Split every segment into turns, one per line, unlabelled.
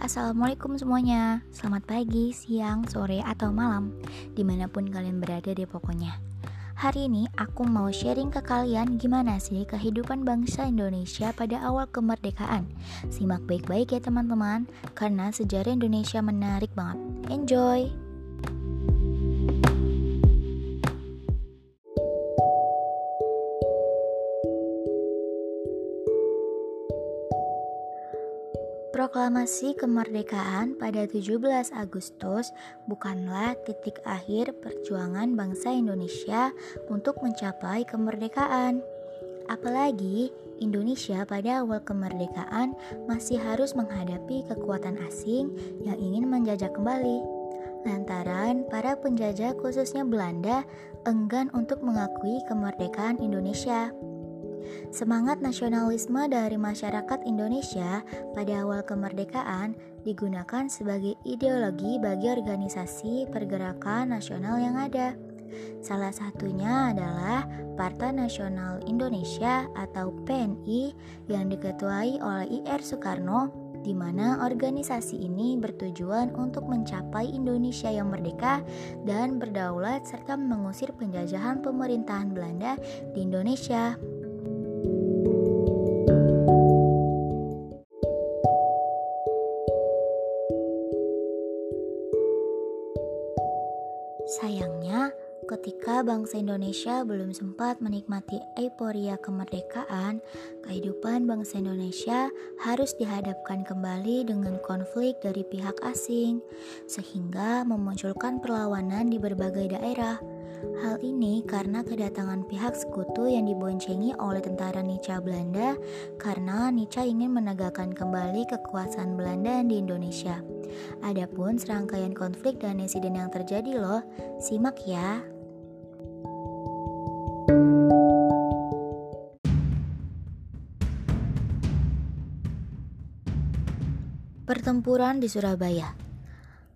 assalamualaikum semuanya. Selamat pagi, siang, sore, atau malam. Di mana pun kalian berada deh pokoknya. Hari ini aku mau sharing ke kalian gimana sih kehidupan bangsa Indonesia pada awal kemerdekaan. Simak baik-baik ya teman-teman Karena sejarah Indonesia menarik banget. Enjoy! Proklamasi kemerdekaan pada 17 Agustus bukanlah titik akhir perjuangan bangsa Indonesia untuk mencapai kemerdekaan. Apalagi Indonesia pada awal kemerdekaan masih harus menghadapi kekuatan asing yang ingin menjajah kembali. Lantaran para penjajah khususnya Belanda enggan untuk mengakui kemerdekaan Indonesia. Semangat nasionalisme dari masyarakat Indonesia pada awal kemerdekaan digunakan sebagai ideologi bagi organisasi pergerakan nasional yang ada. Salah satunya adalah Partai Nasional Indonesia atau PNI yang diketuai oleh IR Soekarno di mana organisasi ini bertujuan untuk mencapai Indonesia yang merdeka dan berdaulat serta mengusir penjajahan pemerintahan Belanda di Indonesia. Sayangnya, ketika bangsa Indonesia belum sempat menikmati euforia kemerdekaan, kehidupan bangsa Indonesia harus dihadapkan kembali dengan konflik dari pihak asing, sehingga memunculkan perlawanan di berbagai daerah. Hal ini karena kedatangan pihak sekutu yang diboncengi oleh tentara Nica Belanda karena Nica ingin menegakkan kembali kekuasaan Belanda di Indonesia. Adapun serangkaian konflik dan insiden yang terjadi loh, simak ya. Pertempuran di Surabaya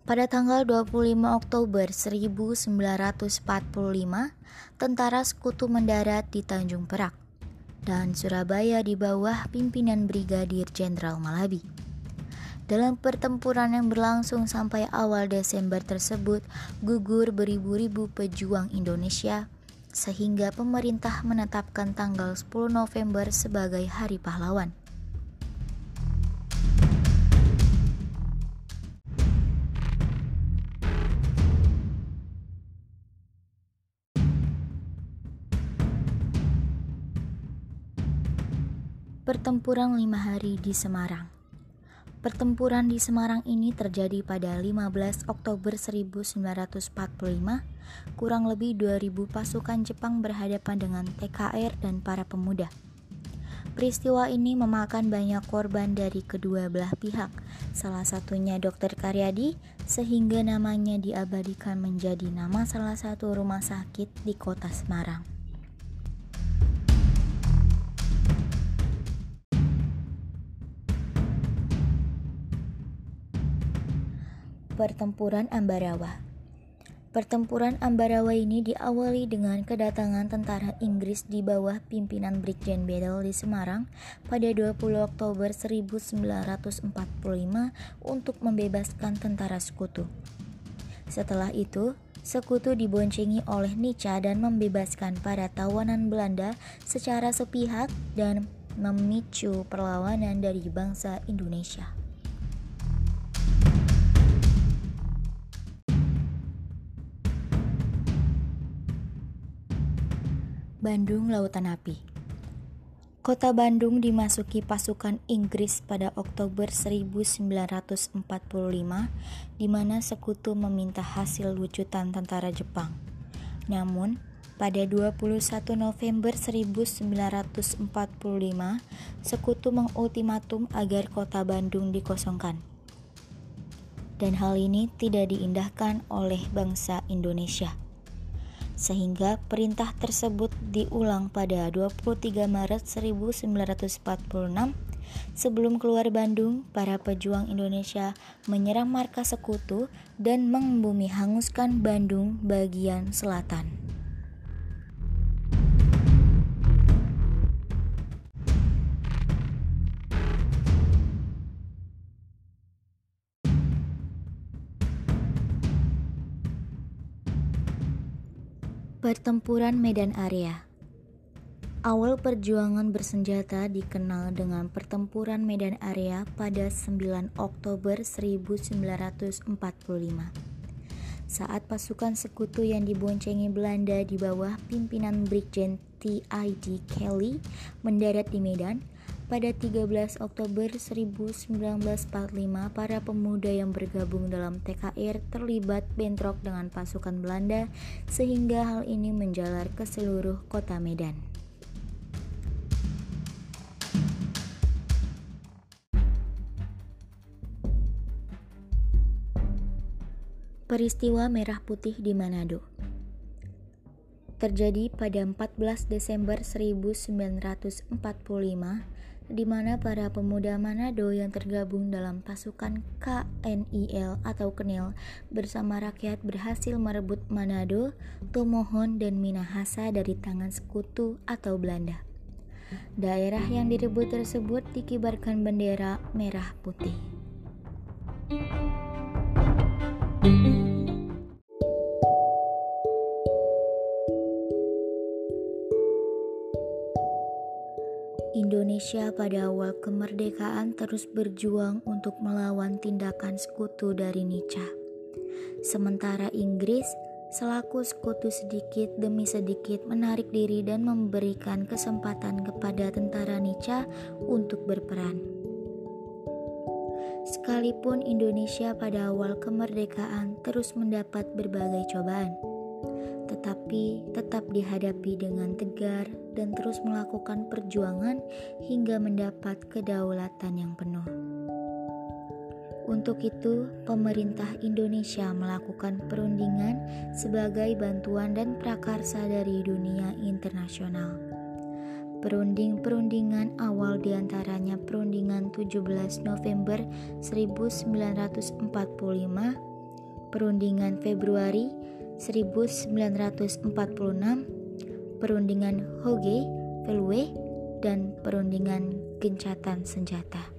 pada tanggal 25 Oktober 1945, tentara sekutu mendarat di Tanjung Perak dan Surabaya di bawah pimpinan Brigadir Jenderal Malabi. Dalam pertempuran yang berlangsung sampai awal Desember tersebut, gugur beribu-ribu pejuang Indonesia sehingga pemerintah menetapkan tanggal 10 November sebagai Hari Pahlawan. Pertempuran lima hari di Semarang Pertempuran di Semarang ini terjadi pada 15 Oktober 1945. Kurang lebih 2000 pasukan Jepang berhadapan dengan TKR dan para pemuda. Peristiwa ini memakan banyak korban dari kedua belah pihak, salah satunya Dr. Karyadi, sehingga namanya diabadikan menjadi nama salah satu rumah sakit di kota Semarang. Pertempuran Ambarawa Pertempuran Ambarawa ini diawali dengan kedatangan tentara Inggris di bawah pimpinan Brigjen Bedell di Semarang pada 20 Oktober 1945 untuk membebaskan tentara sekutu. Setelah itu, sekutu diboncengi oleh Nica dan membebaskan para tawanan Belanda secara sepihak dan memicu perlawanan dari bangsa Indonesia. Bandung Lautan Api Kota Bandung dimasuki pasukan Inggris pada Oktober 1945 di mana sekutu meminta hasil wujudan tentara Jepang. Namun, pada 21 November 1945, sekutu mengultimatum agar kota Bandung dikosongkan. Dan hal ini tidak diindahkan oleh bangsa Indonesia sehingga perintah tersebut diulang pada 23 Maret 1946 Sebelum keluar Bandung, para pejuang Indonesia menyerang markas sekutu dan membumi hanguskan Bandung bagian selatan. Pertempuran Medan Area Awal perjuangan bersenjata dikenal dengan Pertempuran Medan Area pada 9 Oktober 1945. Saat pasukan sekutu yang diboncengi Belanda di bawah pimpinan Brigjen T.I.D. Kelly mendarat di Medan, pada 13 Oktober 1945, para pemuda yang bergabung dalam TKR terlibat bentrok dengan pasukan Belanda sehingga hal ini menjalar ke seluruh kota Medan. Peristiwa Merah Putih di Manado terjadi pada 14 Desember 1945 di mana para pemuda Manado yang tergabung dalam pasukan KNIL atau KNIL bersama rakyat berhasil merebut Manado, Tomohon, dan Minahasa dari tangan sekutu atau Belanda. Daerah yang direbut tersebut dikibarkan bendera merah putih. Indonesia pada awal kemerdekaan terus berjuang untuk melawan tindakan sekutu dari Nica. Sementara Inggris selaku sekutu sedikit demi sedikit menarik diri dan memberikan kesempatan kepada tentara Nica untuk berperan. Sekalipun Indonesia pada awal kemerdekaan terus mendapat berbagai cobaan, tetapi tetap dihadapi dengan tegar dan terus melakukan perjuangan hingga mendapat kedaulatan yang penuh. Untuk itu, pemerintah Indonesia melakukan perundingan sebagai bantuan dan prakarsa dari dunia internasional. Perunding-perundingan awal di antaranya perundingan 17 November 1945, perundingan Februari 1946, perundingan Hoge, Velue, dan perundingan gencatan senjata.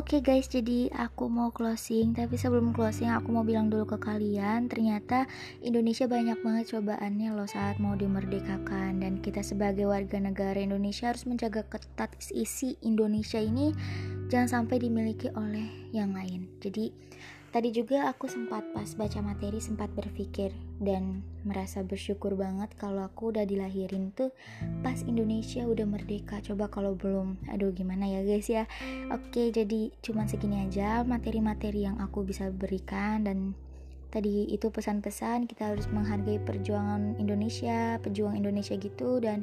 Oke okay guys, jadi aku mau closing, tapi sebelum closing aku mau bilang dulu ke kalian, ternyata Indonesia banyak banget cobaannya loh saat mau dimerdekakan dan kita sebagai warga negara Indonesia harus menjaga ketat isi Indonesia ini jangan sampai dimiliki oleh yang lain. Jadi Tadi juga aku sempat pas baca materi sempat berpikir dan merasa bersyukur banget kalau aku udah dilahirin tuh pas Indonesia udah merdeka. Coba kalau belum, aduh gimana ya guys ya. Oke, jadi cuman segini aja materi-materi yang aku bisa berikan dan tadi itu pesan-pesan kita harus menghargai perjuangan Indonesia, pejuang Indonesia gitu dan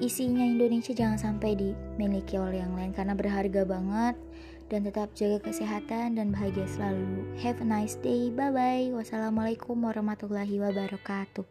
isinya Indonesia jangan sampai dimiliki oleh yang lain karena berharga banget dan tetap jaga kesehatan dan bahagia selalu. Have a nice day. Bye bye. Wassalamualaikum warahmatullahi wabarakatuh.